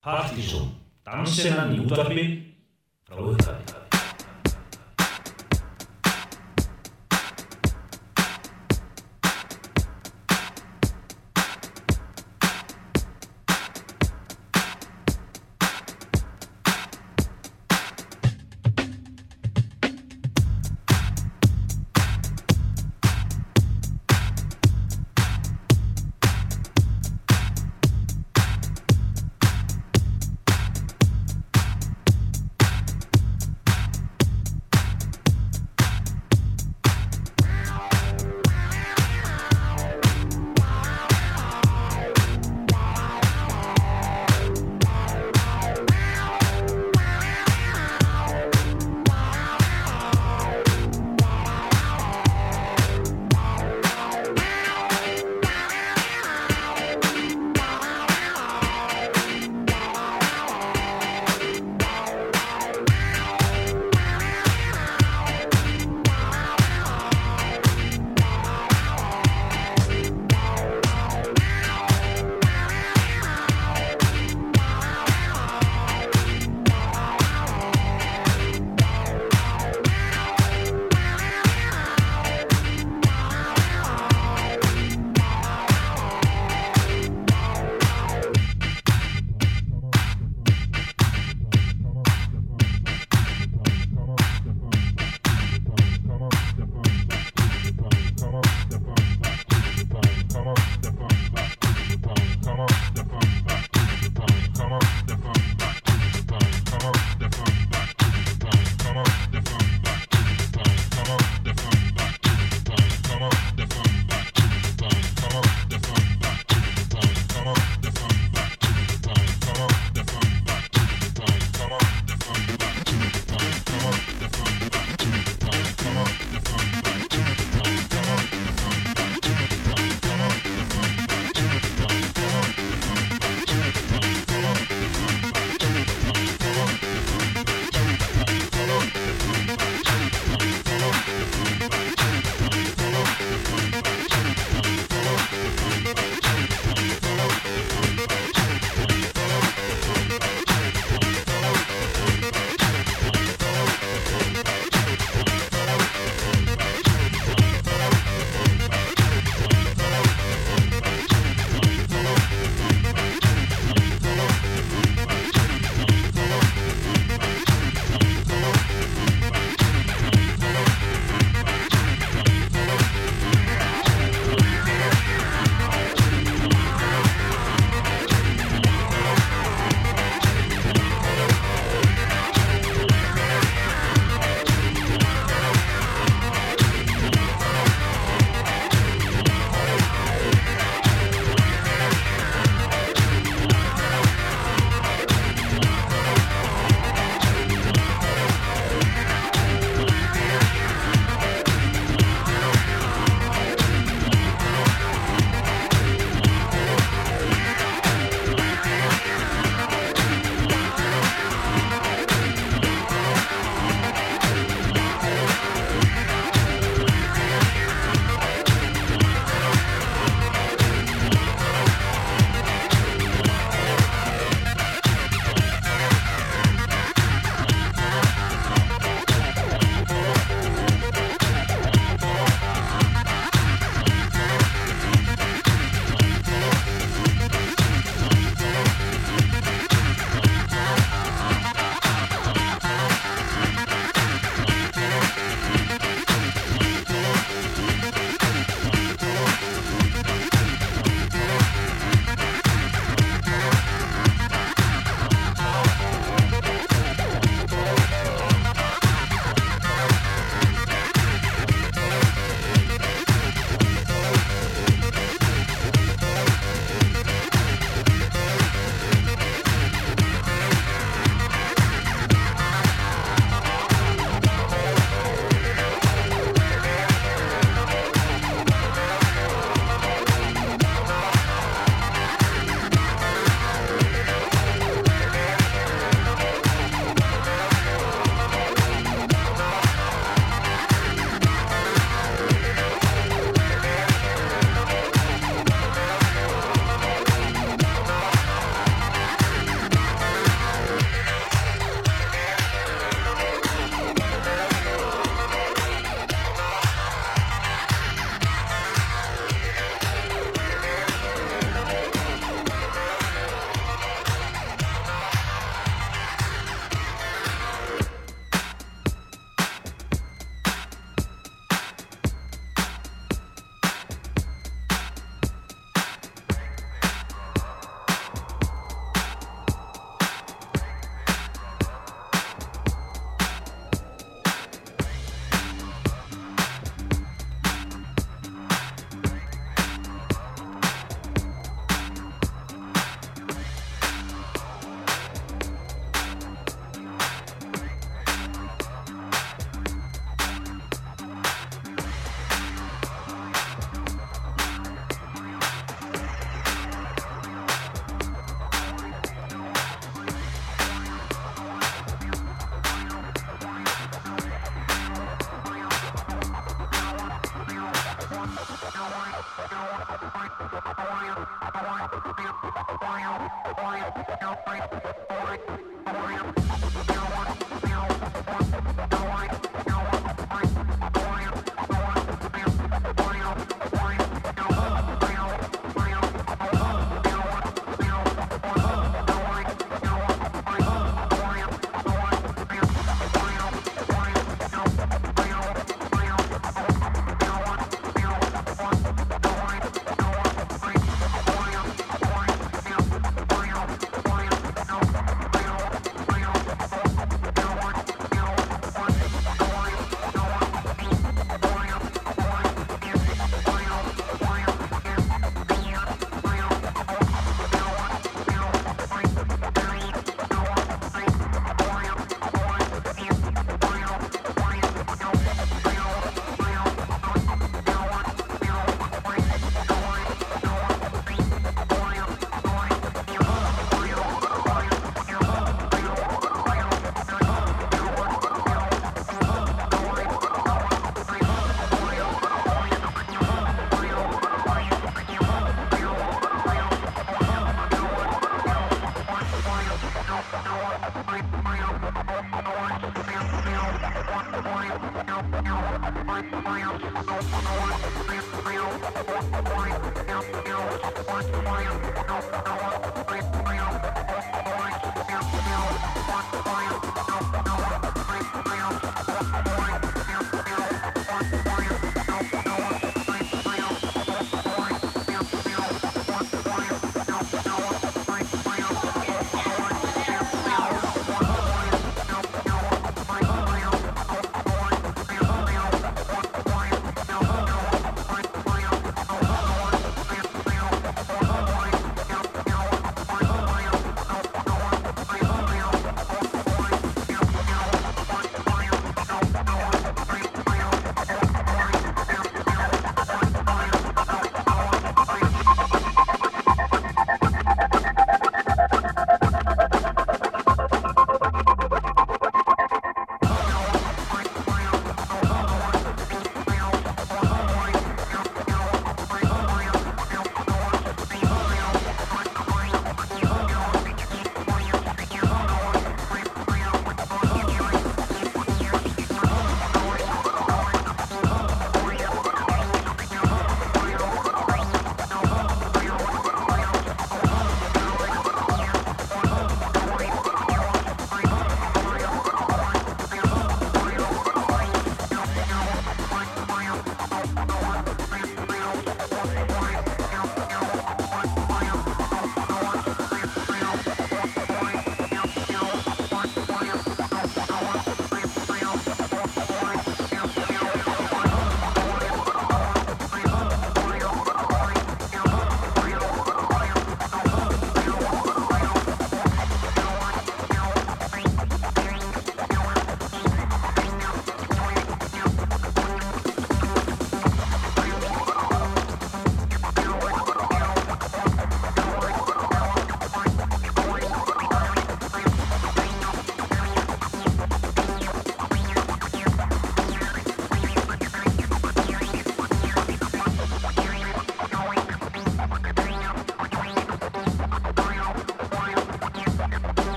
Partíson, dansinnan í útarpi frá upphafi.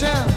Yeah.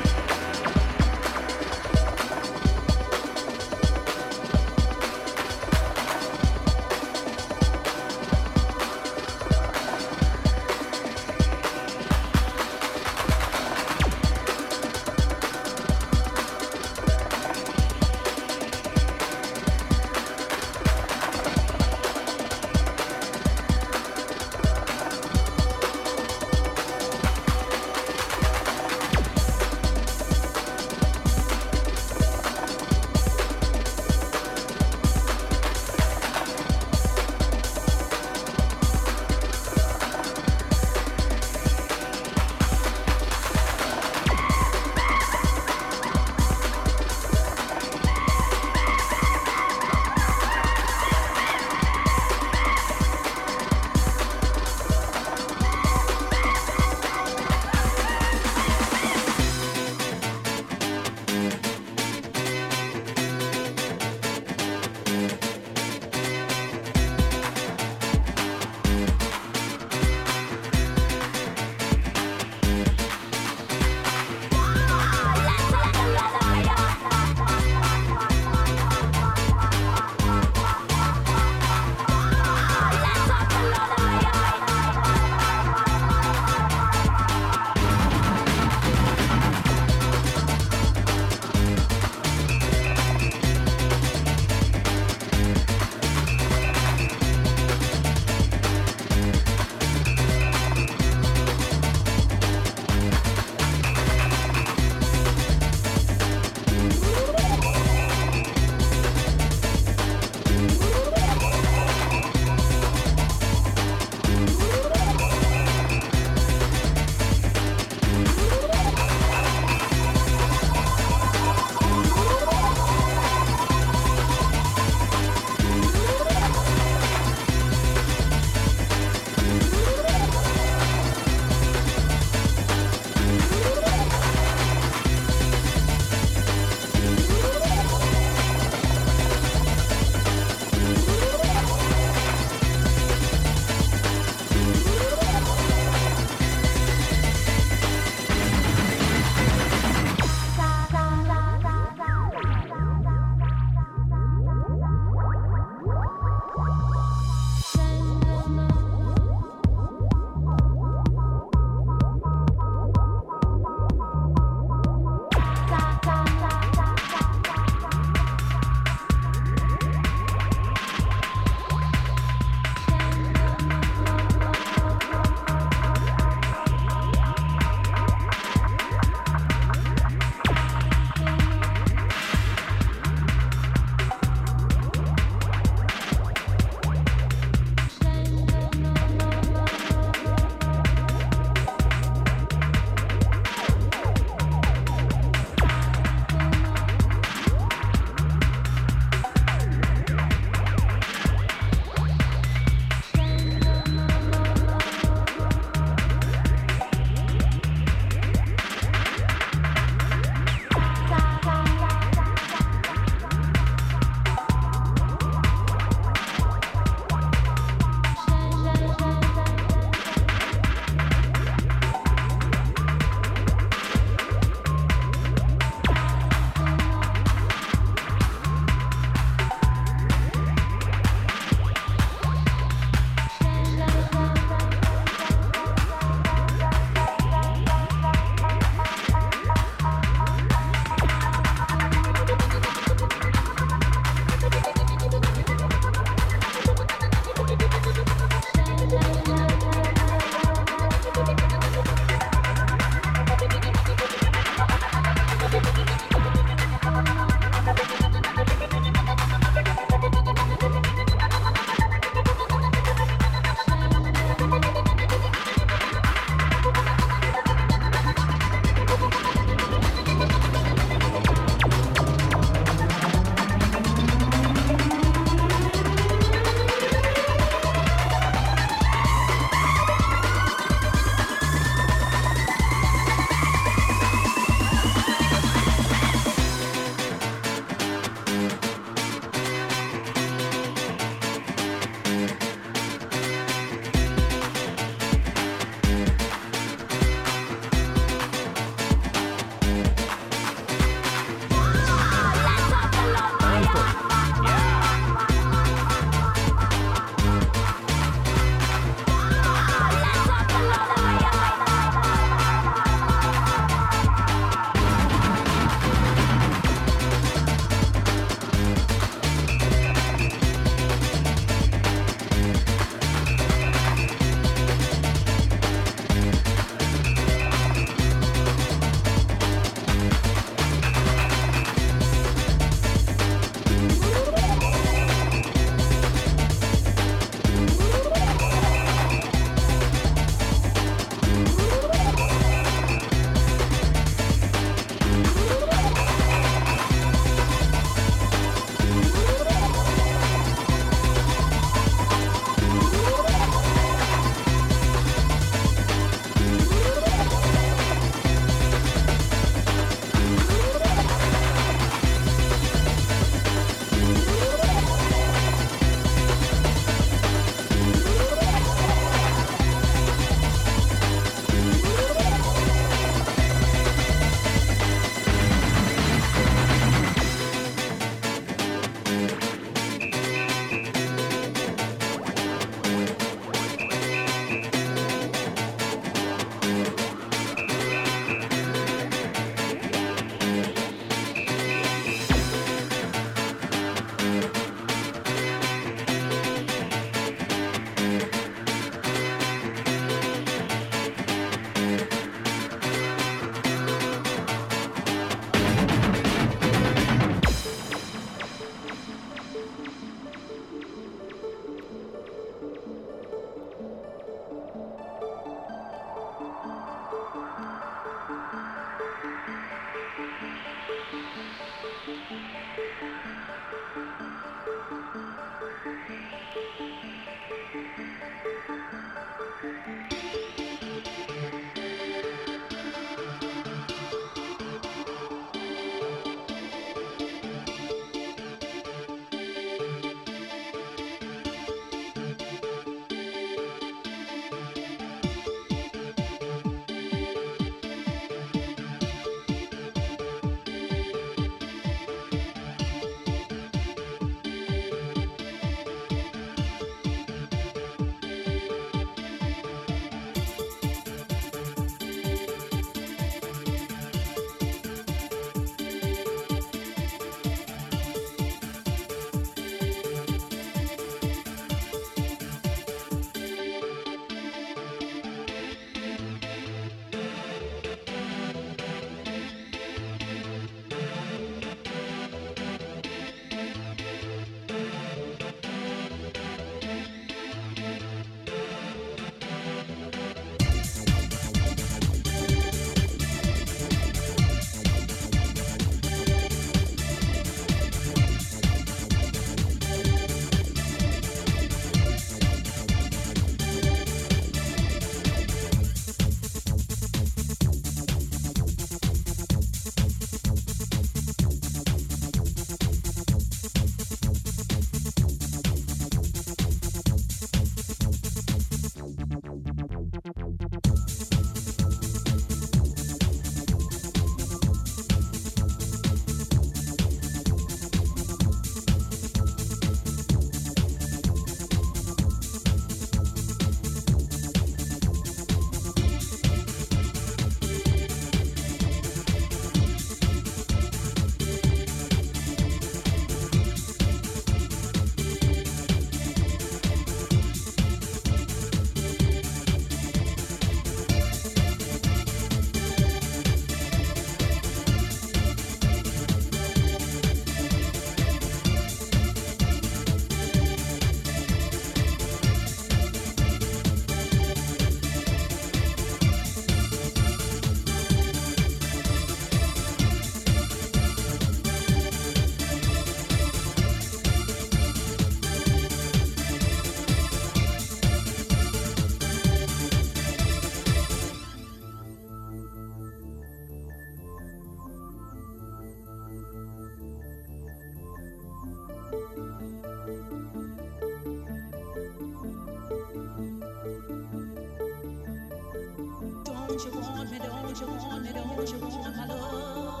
what you want me, the what you want me, the what you want, my love.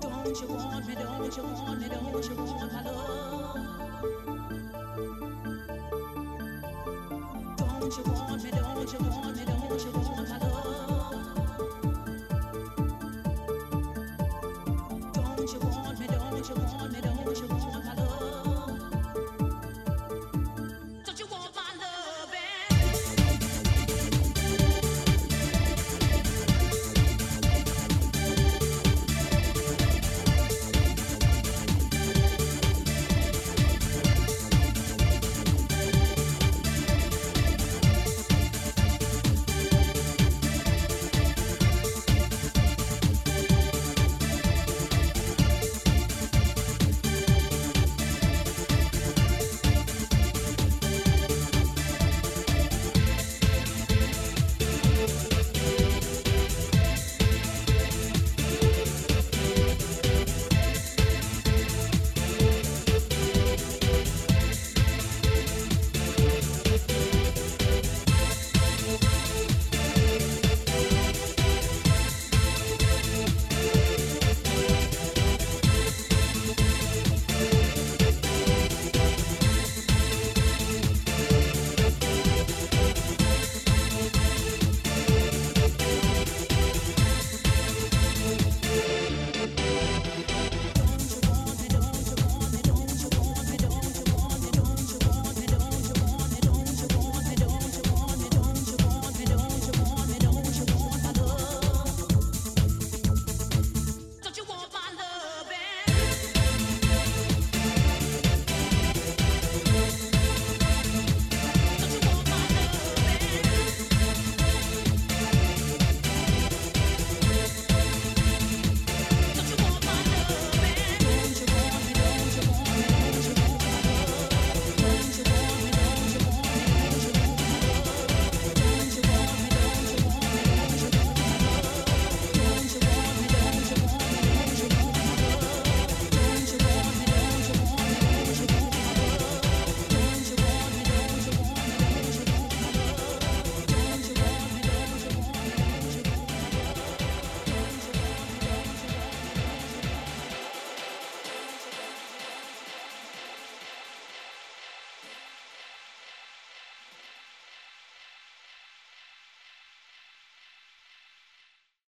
Don't you want me, the what you want me, the what you want, my love. Don't you want me, the what you want me, the what you want, my love.